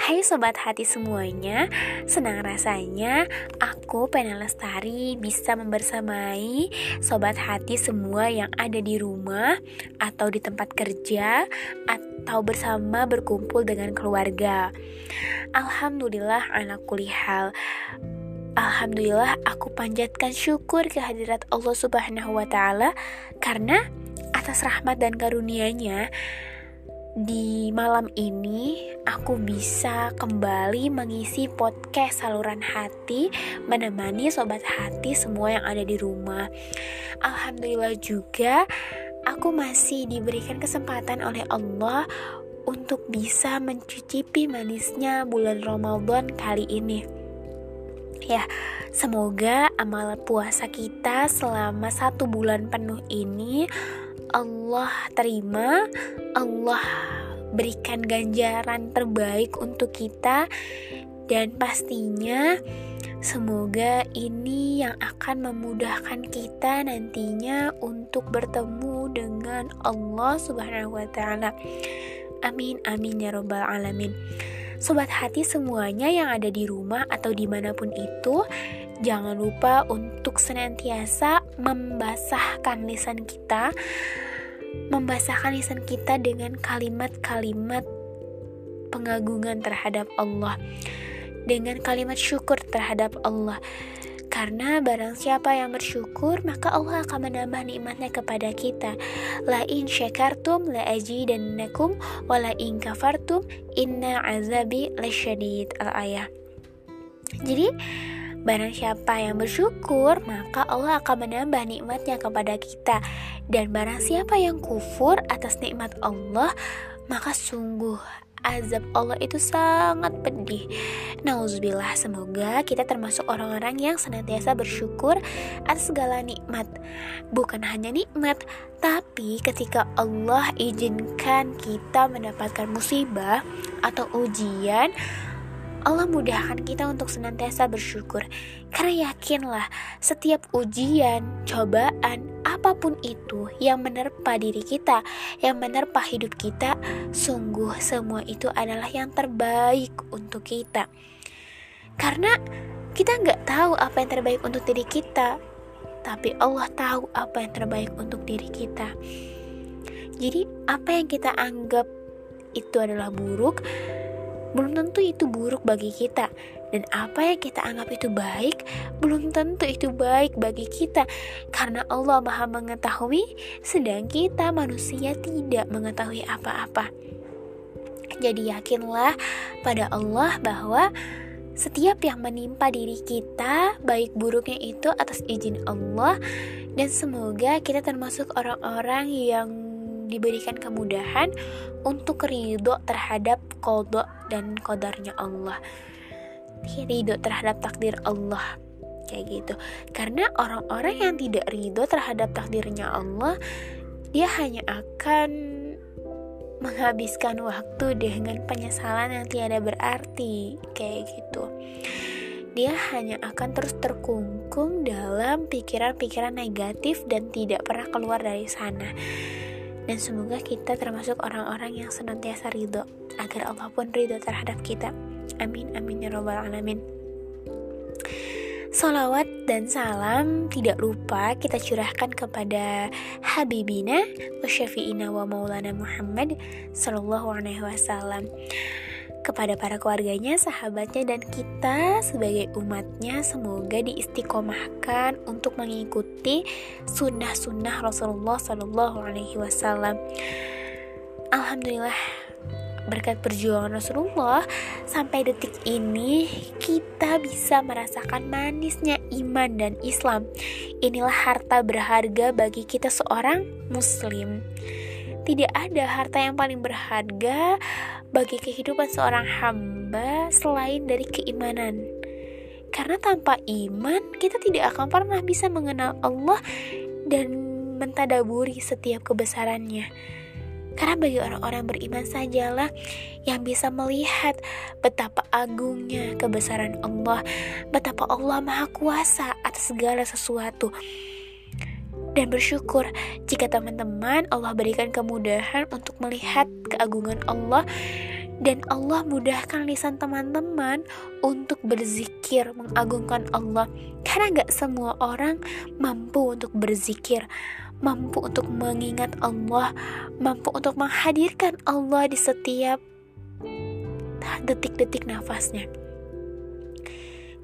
Hai sobat hati semuanya Senang rasanya aku Pena Lestari bisa membersamai sobat hati semua yang ada di rumah Atau di tempat kerja Atau bersama berkumpul dengan keluarga. Alhamdulillah anak kulihal. Alhamdulillah aku panjatkan syukur kehadirat Allah Subhanahu wa taala karena atas rahmat dan karunia-Nya di malam ini aku bisa kembali mengisi podcast saluran hati menemani sobat hati semua yang ada di rumah. Alhamdulillah juga aku masih diberikan kesempatan oleh Allah untuk bisa mencicipi manisnya bulan Ramadan kali ini. Ya, semoga amal puasa kita selama satu bulan penuh ini Allah terima, Allah berikan ganjaran terbaik untuk kita dan pastinya semoga ini yang akan memudahkan kita nantinya untuk bertemu dengan Allah Subhanahu wa taala. Amin amin ya robbal alamin. Sobat hati semuanya yang ada di rumah atau di mana pun itu, jangan lupa untuk senantiasa membasahkan lisan kita, membasahkan lisan kita dengan kalimat-kalimat pengagungan terhadap Allah, dengan kalimat syukur terhadap Allah. Karena barang siapa yang bersyukur, maka Allah akan menambah nikmatnya kepada kita. La in syakartum la ajidannakum wa la in kafartum inna azabi lasyadid. Al-ayah. Jadi, Barang siapa yang bersyukur, maka Allah akan menambah nikmatnya kepada kita. Dan barang siapa yang kufur atas nikmat Allah, maka sungguh azab Allah itu sangat pedih. Nauzubillah, semoga kita termasuk orang-orang yang senantiasa bersyukur atas segala nikmat. Bukan hanya nikmat, tapi ketika Allah izinkan kita mendapatkan musibah atau ujian, Allah mudahkan kita untuk senantiasa bersyukur. Karena yakinlah, setiap ujian, cobaan, apa pun itu yang menerpa diri kita, yang menerpa hidup kita, sungguh semua itu adalah yang terbaik untuk kita. Karena kita nggak tahu apa yang terbaik untuk diri kita, tapi Allah tahu apa yang terbaik untuk diri kita. Jadi, apa yang kita anggap itu adalah buruk, belum tentu itu buruk bagi kita dan apa yang kita anggap itu baik belum tentu itu baik bagi kita karena Allah Maha mengetahui sedang kita manusia tidak mengetahui apa-apa. Jadi yakinlah pada Allah bahwa setiap yang menimpa diri kita baik buruknya itu atas izin Allah dan semoga kita termasuk orang-orang yang diberikan kemudahan untuk ridho terhadap kodok dan kodarnya Allah ridho terhadap takdir Allah. Kayak gitu. Karena orang-orang yang tidak ridho terhadap takdirnya Allah dia hanya akan menghabiskan waktu dengan penyesalan yang tiada berarti. Kayak gitu. Dia hanya akan terus terkungkung dalam pikiran-pikiran negatif dan tidak pernah keluar dari sana. Dan semoga kita termasuk orang-orang yang senantiasa ridho agar Allah pun ridho terhadap kita amin amin ya robbal alamin Salawat dan salam tidak lupa kita curahkan kepada Habibina wa syafi'ina wa maulana Muhammad Sallallahu alaihi wasallam kepada para keluarganya, sahabatnya, dan kita sebagai umatnya semoga diistiqomahkan untuk mengikuti sunnah-sunnah Rasulullah Shallallahu Alaihi Wasallam. Alhamdulillah berkat perjuangan Rasulullah sampai detik ini kita bisa merasakan manisnya iman dan Islam. Inilah harta berharga bagi kita seorang muslim. Tidak ada harta yang paling berharga bagi kehidupan seorang hamba selain dari keimanan. Karena tanpa iman, kita tidak akan pernah bisa mengenal Allah dan mentadaburi setiap kebesarannya. Karena bagi orang-orang beriman sajalah yang bisa melihat betapa agungnya kebesaran Allah, betapa Allah Maha Kuasa atas segala sesuatu. Dan bersyukur jika teman-teman Allah berikan kemudahan untuk melihat keagungan Allah dan Allah mudahkan lisan teman-teman untuk berzikir mengagungkan Allah. Karena gak semua orang mampu untuk berzikir mampu untuk mengingat Allah mampu untuk menghadirkan Allah di setiap detik-detik nafasnya.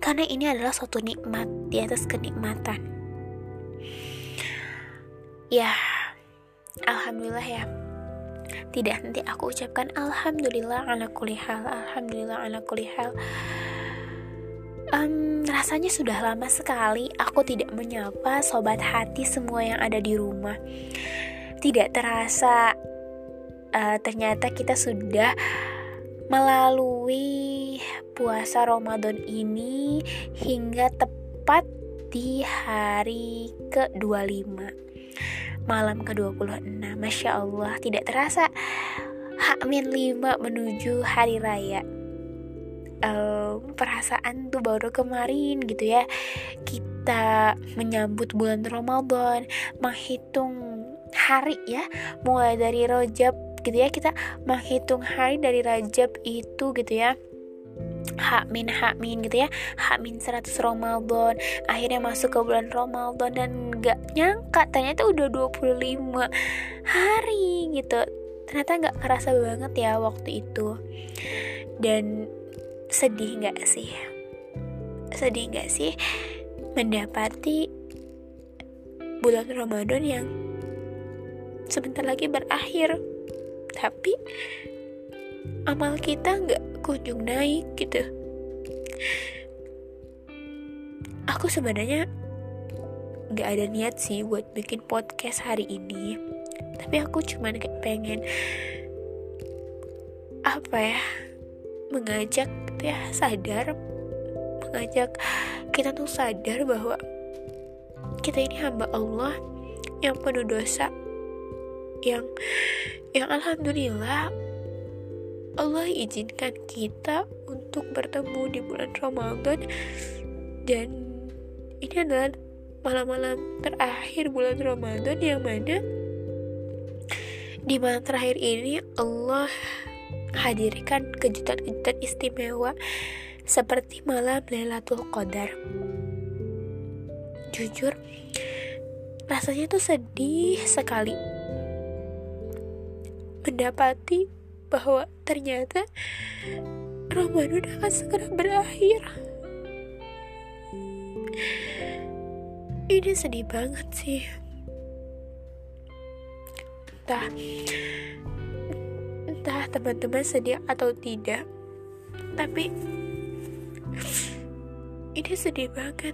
Karena ini adalah suatu nikmat di atas kenikmatan. Ya Alhamdulillah ya tidak nanti aku ucapkan alhamdulillah ala kulli hal alhamdulillah ala kulli hal. Um, rasanya sudah lama sekali aku tidak menyapa sobat hati semua yang ada di rumah. Tidak terasa uh, ternyata kita sudah melalui puasa Ramadan ini hingga tepat di hari ke-25 malam ke-26. Masya Allah tidak terasa Hakmin 5 menuju hari raya. Um, Perasaan tuh baru kemarin gitu ya. Kita menyambut bulan Ramadan Menghitung hari ya. Mulai dari Rojab gitu ya Kita menghitung hari dari Rajab itu gitu ya hak min hak min gitu ya. Hak min 100 Ramadan. Akhirnya masuk ke bulan Ramadan dan gak nyangka ternyata udah 25 hari gitu. Ternyata gak kerasa banget ya waktu itu. Dan sedih gak sih? Sedih gak sih mendapati bulan Ramadan yang sebentar lagi berakhir? Tapi amal kita nggak kunjung naik gitu. Aku sebenarnya nggak ada niat sih buat bikin podcast hari ini. Tapi aku cuman kayak pengen apa ya mengajak ya sadar. Mengajak kita tuh sadar bahwa kita ini hamba Allah yang penuh dosa yang yang alhamdulillah Allah izinkan kita untuk bertemu di bulan Ramadan dan ini adalah malam-malam terakhir bulan Ramadan yang mana di malam terakhir ini Allah hadirkan kejutan-kejutan istimewa seperti malam Lailatul Qadar. Jujur, rasanya tuh sedih sekali mendapati bahwa ternyata Ramadan akan segera berakhir. Ini sedih banget sih. Entah, entah teman-teman sedih atau tidak, tapi ini sedih banget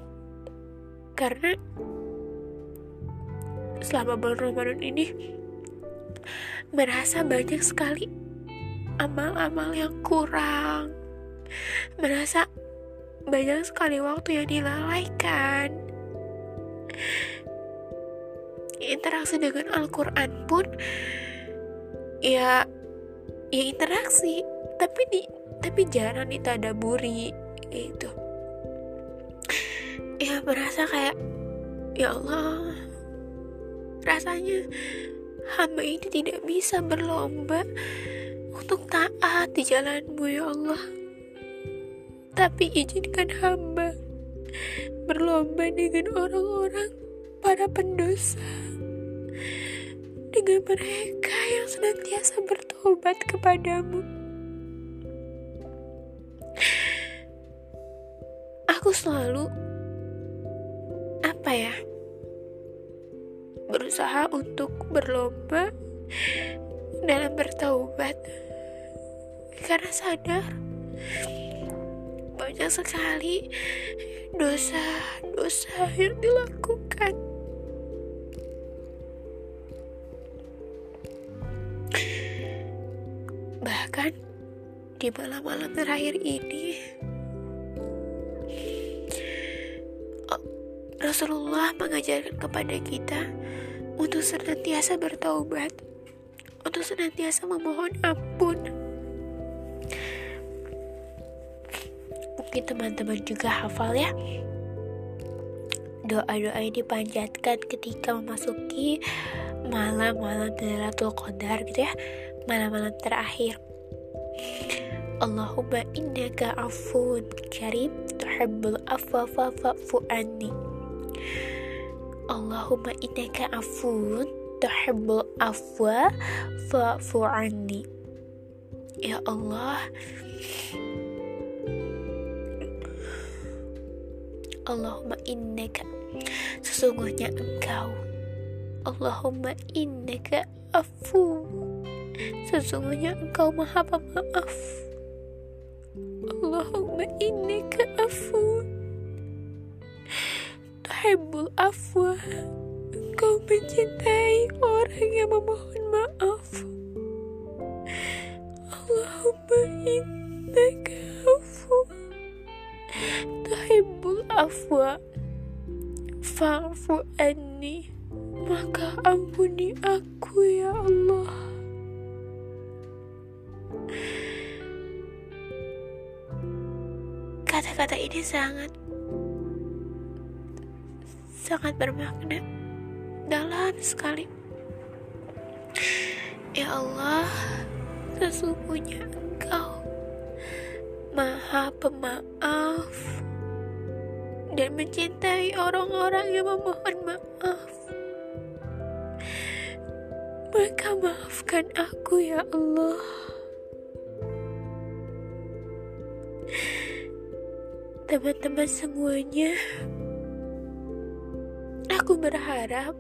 karena selama bulan Ramadan ini merasa banyak sekali amal-amal yang kurang. Merasa banyak sekali waktu yang dilalaikan. Interaksi dengan Al-Quran pun ya ya interaksi tapi di tapi jarang ditadaburi gitu. Ya merasa kayak ya Allah rasanya hamba ini tidak bisa berlomba untuk taat di jalanmu ya Allah. Tapi izinkan hamba berlomba dengan orang-orang para pendosa. Dengan mereka yang senantiasa bertobat kepadamu. Aku selalu apa ya? Berusaha untuk berlomba dalam bertaubat karena sadar banyak sekali dosa-dosa yang dilakukan. Bahkan di malam-malam terakhir ini, Rasulullah mengajarkan kepada kita untuk senantiasa bertaubat, untuk senantiasa memohon ampun. Mungkin teman-teman juga hafal ya. Doa-doa yang dipanjatkan ketika memasuki malam-malam Lailatul Qadar gitu ya. Malam-malam terakhir. Allahumma innaka afun karim tuhibbul afwa fa'fu anni. Allahumma innaka afun tuhibbul afwa fa'fu anni. Ya Allah Allahumma innaka sesungguhnya engkau. Allahumma innaka afu. Sesungguhnya engkau maha pemaaf. Allahumma innaka afu. Tuhibbul afwa. Engkau mencintai orang yang memohon maaf. Allahumma innaka afu tuhibbul afwa fa'fu anni maka ampuni aku ya Allah. Kata-kata ini sangat sangat bermakna dalam sekali. Ya Allah sesungguhnya engkau maha pemaaf dan mencintai orang-orang yang memohon maaf. Maka maafkan aku ya Allah. Teman-teman semuanya, aku berharap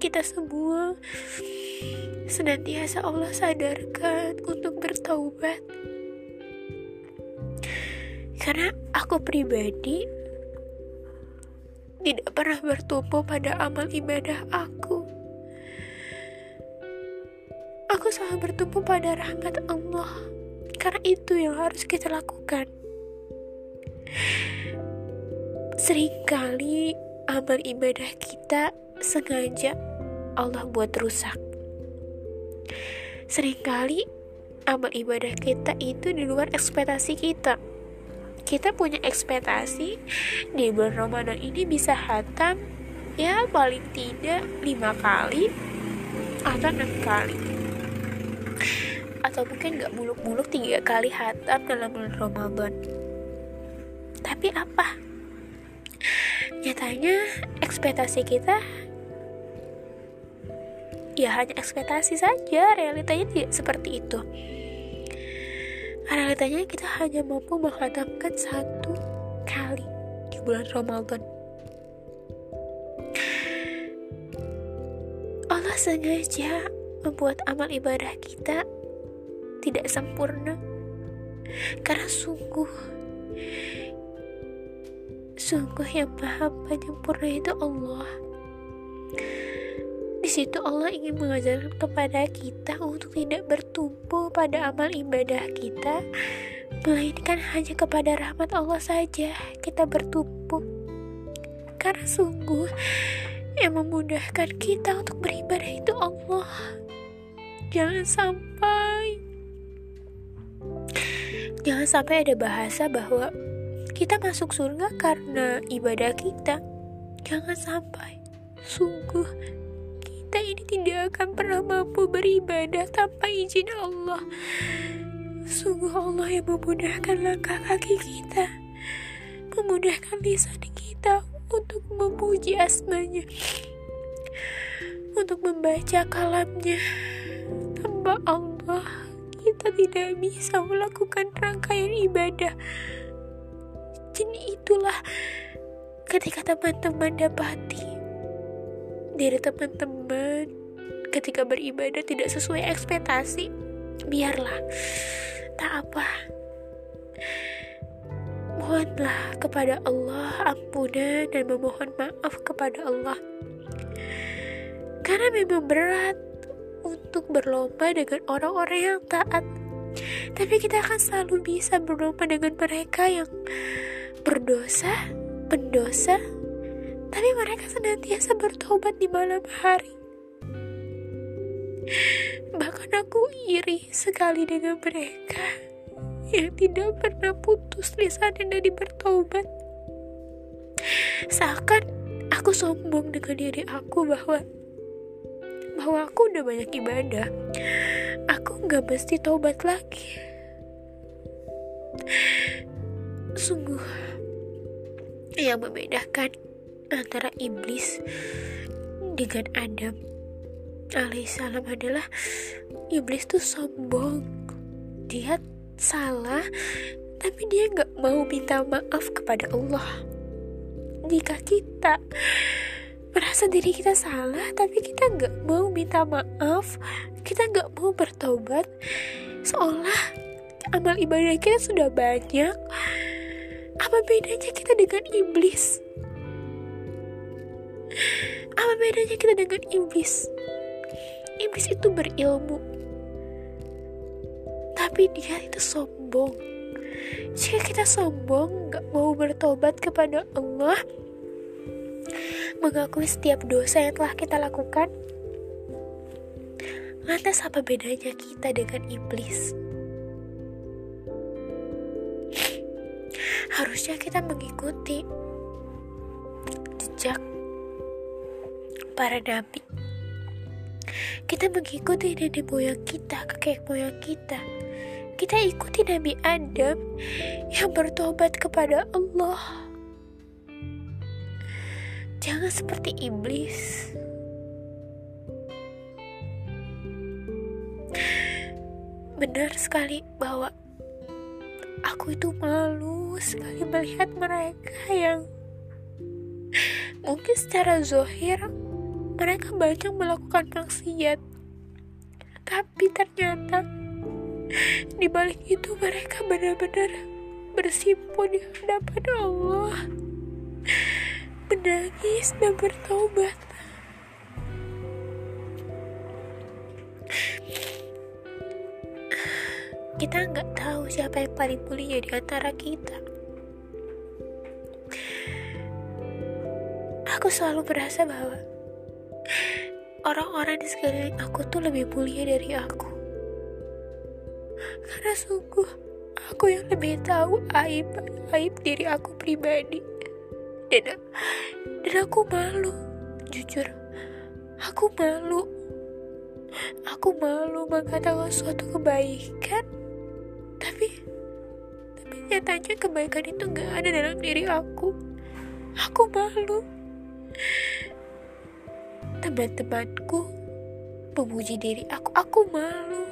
kita semua senantiasa Allah sadarkan untuk bertaubat. Karena aku pribadi tidak pernah bertumpu pada amal ibadah aku. Aku selalu bertumpu pada rahmat Allah, karena itu yang harus kita lakukan. Seringkali amal ibadah kita sengaja Allah buat rusak. Seringkali amal ibadah kita itu di luar ekspektasi kita kita punya ekspektasi di bulan Ramadan ini bisa hatam ya paling tidak lima kali atau enam kali. Atau mungkin nggak muluk-muluk tiga kali hatam dalam bulan Ramadan. Tapi apa? Nyatanya ekspektasi kita ya hanya ekspektasi saja realitanya tidak seperti itu realitanya kita hanya mampu menghadapkan satu kali di bulan Ramadan. Allah sengaja membuat amal ibadah kita tidak sempurna karena sungguh sungguh yang maha penyempurna itu Allah situ Allah ingin mengajarkan kepada kita untuk tidak bertumpu pada amal ibadah kita, melainkan hanya kepada rahmat Allah saja kita bertumpu. Karena sungguh yang memudahkan kita untuk beribadah itu Allah. Jangan sampai Jangan sampai ada bahasa bahwa kita masuk surga karena ibadah kita. Jangan sampai. Sungguh kita ini tidak akan pernah mampu beribadah tanpa izin Allah. Sungguh Allah yang memudahkan langkah kaki kita, memudahkan lisan kita untuk memuji asmanya, untuk membaca kalamnya. Tanpa Allah, kita tidak bisa melakukan rangkaian ibadah. Jadi itulah ketika teman-teman dapati dari teman-teman. Ketika beribadah tidak sesuai ekspektasi biarlah. Tak apa. Mohonlah kepada Allah ampunan dan memohon maaf kepada Allah. Karena memang berat untuk berlomba dengan orang-orang yang taat. Tapi kita akan selalu bisa berlomba dengan mereka yang berdosa pendosa tapi mereka senantiasa bertobat di malam hari. Bahkan aku iri sekali dengan mereka yang tidak pernah putus lisan dari bertobat. Seakan aku sombong dengan diri aku bahwa bahwa aku udah banyak ibadah. Aku nggak mesti tobat lagi. Sungguh yang membedakan antara iblis dengan Adam alaihissalam adalah iblis tuh sombong. Dia salah tapi dia nggak mau minta maaf kepada Allah. Jika kita merasa diri kita salah tapi kita nggak mau minta maaf kita nggak mau bertobat seolah amal ibadah kita sudah banyak apa bedanya kita dengan iblis apa bedanya kita dengan iblis? Iblis itu berilmu, tapi dia itu sombong. Jika kita sombong, gak mau bertobat kepada Allah, mengakui setiap dosa yang telah kita lakukan, lantas apa bedanya kita dengan iblis? Harusnya kita mengikuti para nabi. Kita mengikuti nenek moyang kita, kakek moyang kita. Kita ikuti Nabi Adam yang bertobat kepada Allah. Jangan seperti iblis. Benar sekali bahwa aku itu malu sekali melihat mereka yang mungkin secara zohir mereka banyak melakukan maksiat. Tapi ternyata di balik itu mereka benar-benar bersimpu di hadapan Allah. Menangis dan bertobat. Kita nggak tahu siapa yang paling mulia di antara kita. Aku selalu merasa bahwa orang-orang di sekeliling aku tuh lebih mulia dari aku. Karena sungguh aku yang lebih tahu aib aib diri aku pribadi. Dan dan aku malu, jujur. Aku malu. Aku malu mengatakan suatu kebaikan. Tapi tapi nyatanya kebaikan itu gak ada dalam diri aku. Aku malu teman-temanku memuji diri aku, aku malu.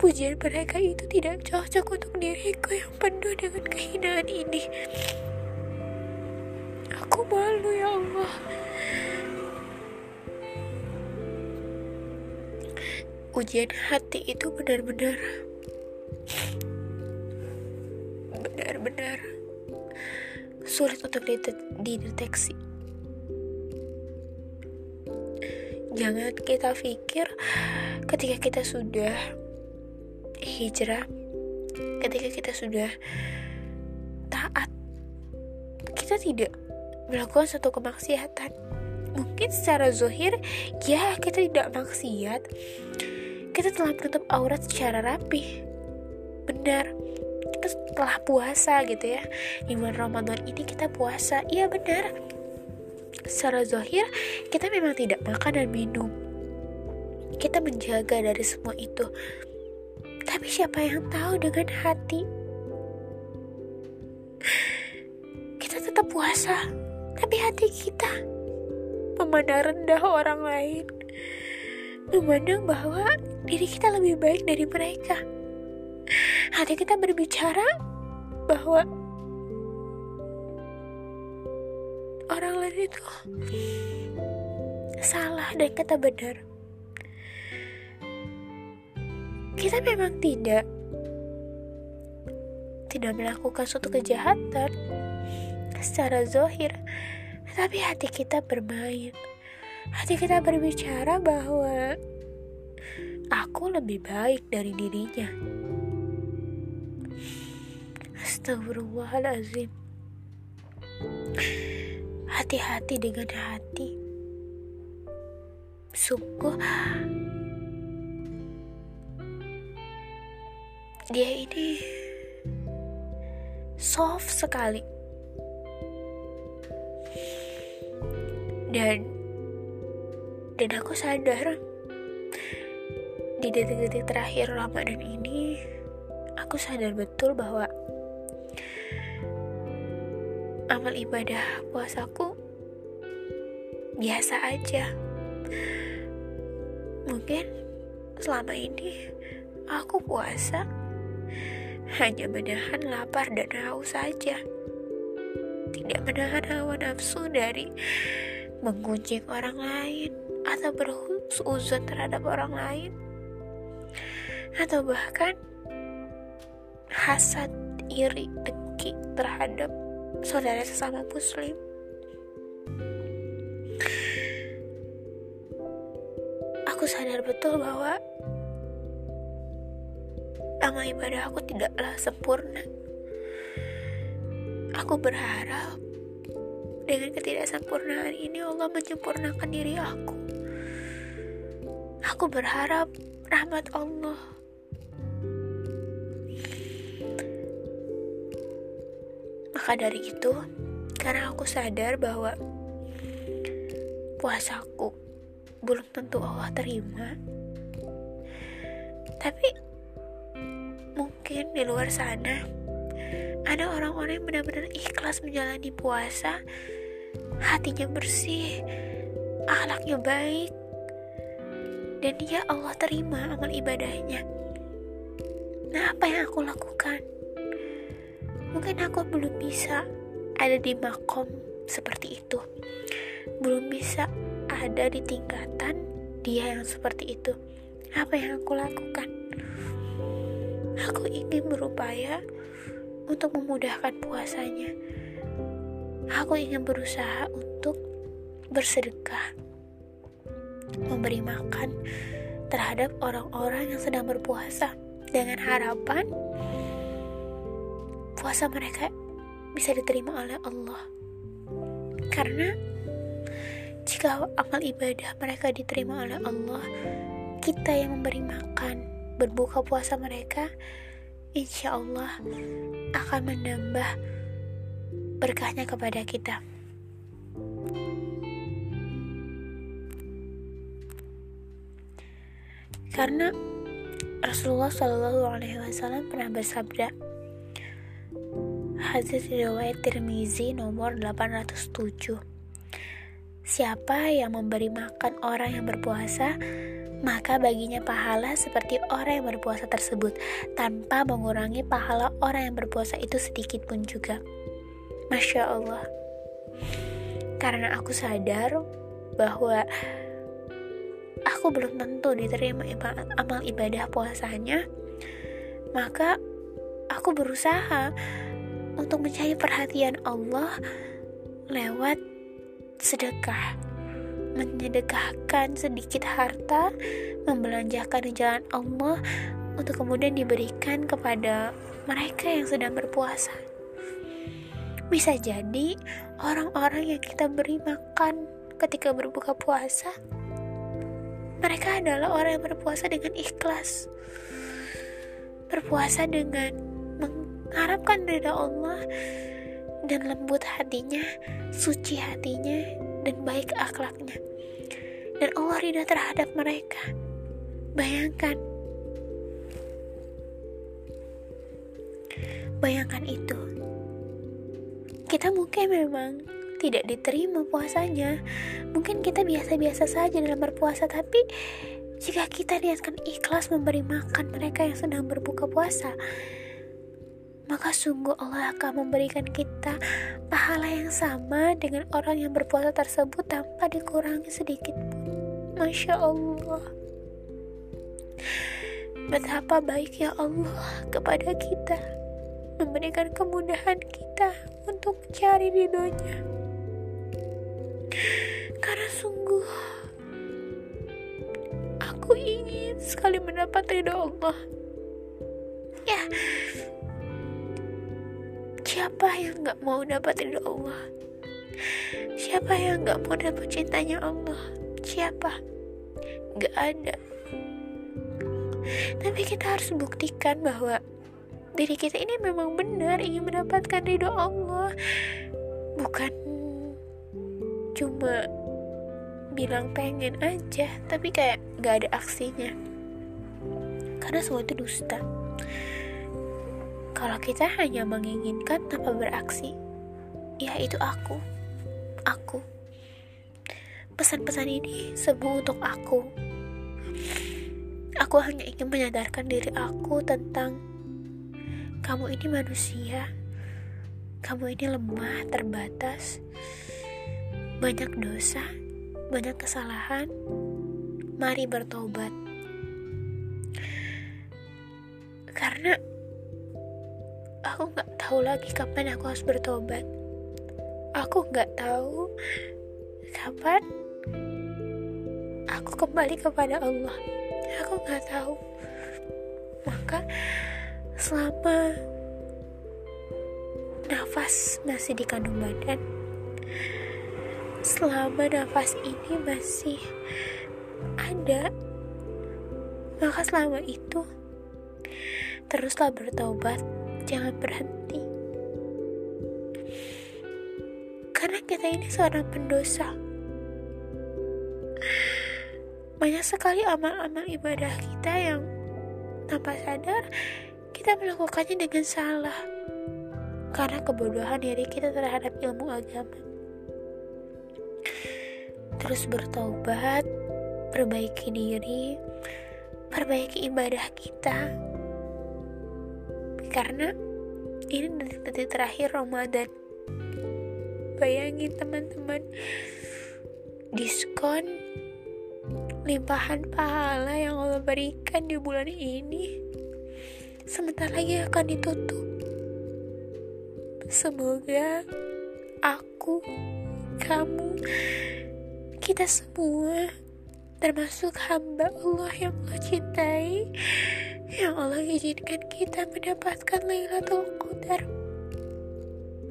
Pujian mereka itu tidak cocok untuk diriku yang penuh dengan kehinaan ini. Aku malu ya Allah. Ujian hati itu benar-benar benar-benar sulit untuk dideteksi. Jangan kita pikir ketika kita sudah hijrah, ketika kita sudah taat, kita tidak melakukan satu kemaksiatan. Mungkin secara zohir, ya kita tidak maksiat. Kita telah menutup aurat secara rapi. Benar. Kita setelah puasa gitu ya. Di bulan Ramadan ini kita puasa. Iya benar secara zohir kita memang tidak makan dan minum. Kita menjaga dari semua itu. Tapi siapa yang tahu dengan hati? Kita tetap puasa tapi hati kita memandang rendah orang lain. Memandang bahwa diri kita lebih baik dari mereka. Hati kita berbicara bahwa orang lain itu salah dan kata benar. Kita memang tidak tidak melakukan suatu kejahatan secara zohir, tapi hati kita bermain. Hati kita berbicara bahwa aku lebih baik dari dirinya. Astagfirullahalazim hati-hati dengan hati. sungguh dia ini soft sekali dan dan aku sadar di detik-detik terakhir Ramadan ini aku sadar betul bahwa amal ibadah puasaku biasa aja. Mungkin selama ini aku puasa hanya menahan lapar dan haus saja. Tidak menahan hawa nafsu dari menggunjing orang lain atau berhusuzon terhadap orang lain. Atau bahkan hasad, iri, dengki terhadap saudara sesama muslim. Aku sadar betul bahwa amal ibadah aku tidaklah sempurna. Aku berharap dengan ketidaksempurnaan ini Allah menyempurnakan diri aku. Aku berharap rahmat Allah Maka dari itu, karena aku sadar bahwa puasaku belum tentu Allah terima, tapi mungkin di luar sana ada orang-orang yang benar-benar ikhlas menjalani puasa, hatinya bersih, akhlaknya baik, dan dia Allah terima amal ibadahnya. Nah, apa yang aku lakukan? Mungkin aku belum bisa ada di makom seperti itu. Belum bisa ada di tingkatan dia yang seperti itu. Apa yang aku lakukan? Aku ingin berupaya untuk memudahkan puasanya. Aku ingin berusaha untuk bersedekah, memberi makan terhadap orang-orang yang sedang berpuasa dengan harapan puasa mereka bisa diterima oleh Allah. Karena jika amal ibadah mereka diterima oleh Allah, kita yang memberi makan, berbuka puasa mereka, insya Allah akan menambah berkahnya kepada kita. Karena Rasulullah Shallallahu Alaihi Wasallam pernah bersabda, Hadis riwayat Tirmizi nomor 807. Siapa yang memberi makan orang yang berpuasa, maka baginya pahala seperti orang yang berpuasa tersebut, tanpa mengurangi pahala orang yang berpuasa itu sedikit pun juga. Masya Allah, karena aku sadar bahwa aku belum tentu diterima amal ibadah puasanya, maka aku berusaha untuk mencari perhatian Allah lewat sedekah. Menyedekahkan sedikit harta membelanjakan di jalan Allah untuk kemudian diberikan kepada mereka yang sedang berpuasa. Bisa jadi orang-orang yang kita beri makan ketika berbuka puasa mereka adalah orang yang berpuasa dengan ikhlas. Berpuasa dengan harapkan ridha Allah dan lembut hatinya, suci hatinya, dan baik akhlaknya. Dan Allah ridha terhadap mereka. Bayangkan. Bayangkan itu. Kita mungkin memang tidak diterima puasanya. Mungkin kita biasa-biasa saja dalam berpuasa, tapi jika kita niatkan ikhlas memberi makan mereka yang sedang berbuka puasa, maka sungguh Allah akan memberikan kita pahala yang sama dengan orang yang berpuasa tersebut tanpa dikurangi sedikit pun. Masya Allah. Betapa baiknya Allah kepada kita memberikan kemudahan kita untuk mencari ridhonya. Karena sungguh aku ingin sekali mendapat ridho Allah. Ya, Siapa yang gak mau dapat ridho Allah? Siapa yang gak mau dapat cintanya Allah? Siapa? gak ada tapi kita harus buktikan bahwa diri kita ini memang benar ingin mendapatkan ridho Allah bukan cuma bilang pengen aja tapi kayak gak ada aksinya karena semua itu dusta kalau kita hanya menginginkan tanpa beraksi ya itu aku aku. Pesan-pesan ini semua untuk aku. Aku hanya ingin menyadarkan diri aku tentang kamu ini manusia. Kamu ini lemah terbatas banyak dosa banyak kesalahan, mari bertobat. Karena aku nggak tahu lagi kapan aku harus bertobat. Aku nggak tahu kapan aku kembali kepada Allah. Aku nggak tahu. Maka selama nafas masih di kandung badan, selama nafas ini masih ada, maka selama itu teruslah bertobat, jangan berhenti. Karena kita ini seorang pendosa. Banyak sekali amal-amal ibadah kita yang tanpa sadar kita melakukannya dengan salah karena kebodohan diri kita terhadap ilmu agama terus bertobat, perbaiki diri, perbaiki ibadah kita. Karena ini detik-detik terakhir Ramadan. Bayangin teman-teman, diskon limpahan pahala yang Allah berikan di bulan ini sebentar lagi akan ditutup. Semoga aku, kamu, kita semua termasuk hamba Allah yang Allah cintai yang Allah izinkan kita mendapatkan Lailatul Qadar.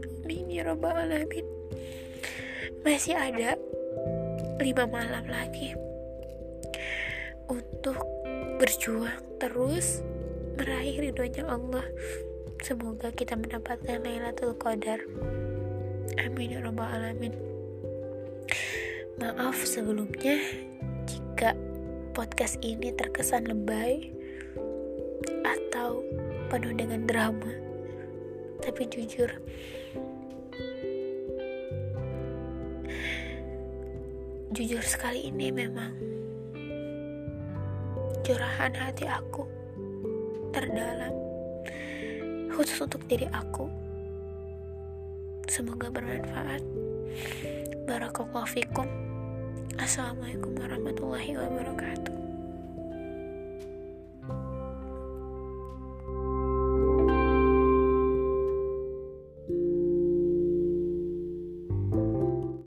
Amin ya rabbal alamin. Masih ada lima malam lagi untuk berjuang terus meraih ridhonya Allah. Semoga kita mendapatkan Lailatul Qadar. Amin ya rabbal alamin. Maaf sebelumnya jika podcast ini terkesan lebay atau penuh dengan drama. Tapi jujur, jujur sekali ini memang curahan hati aku terdalam khusus untuk diri aku. Semoga bermanfaat. Barakallahu fikum. Assalamualaikum warahmatullahi wabarakatuh.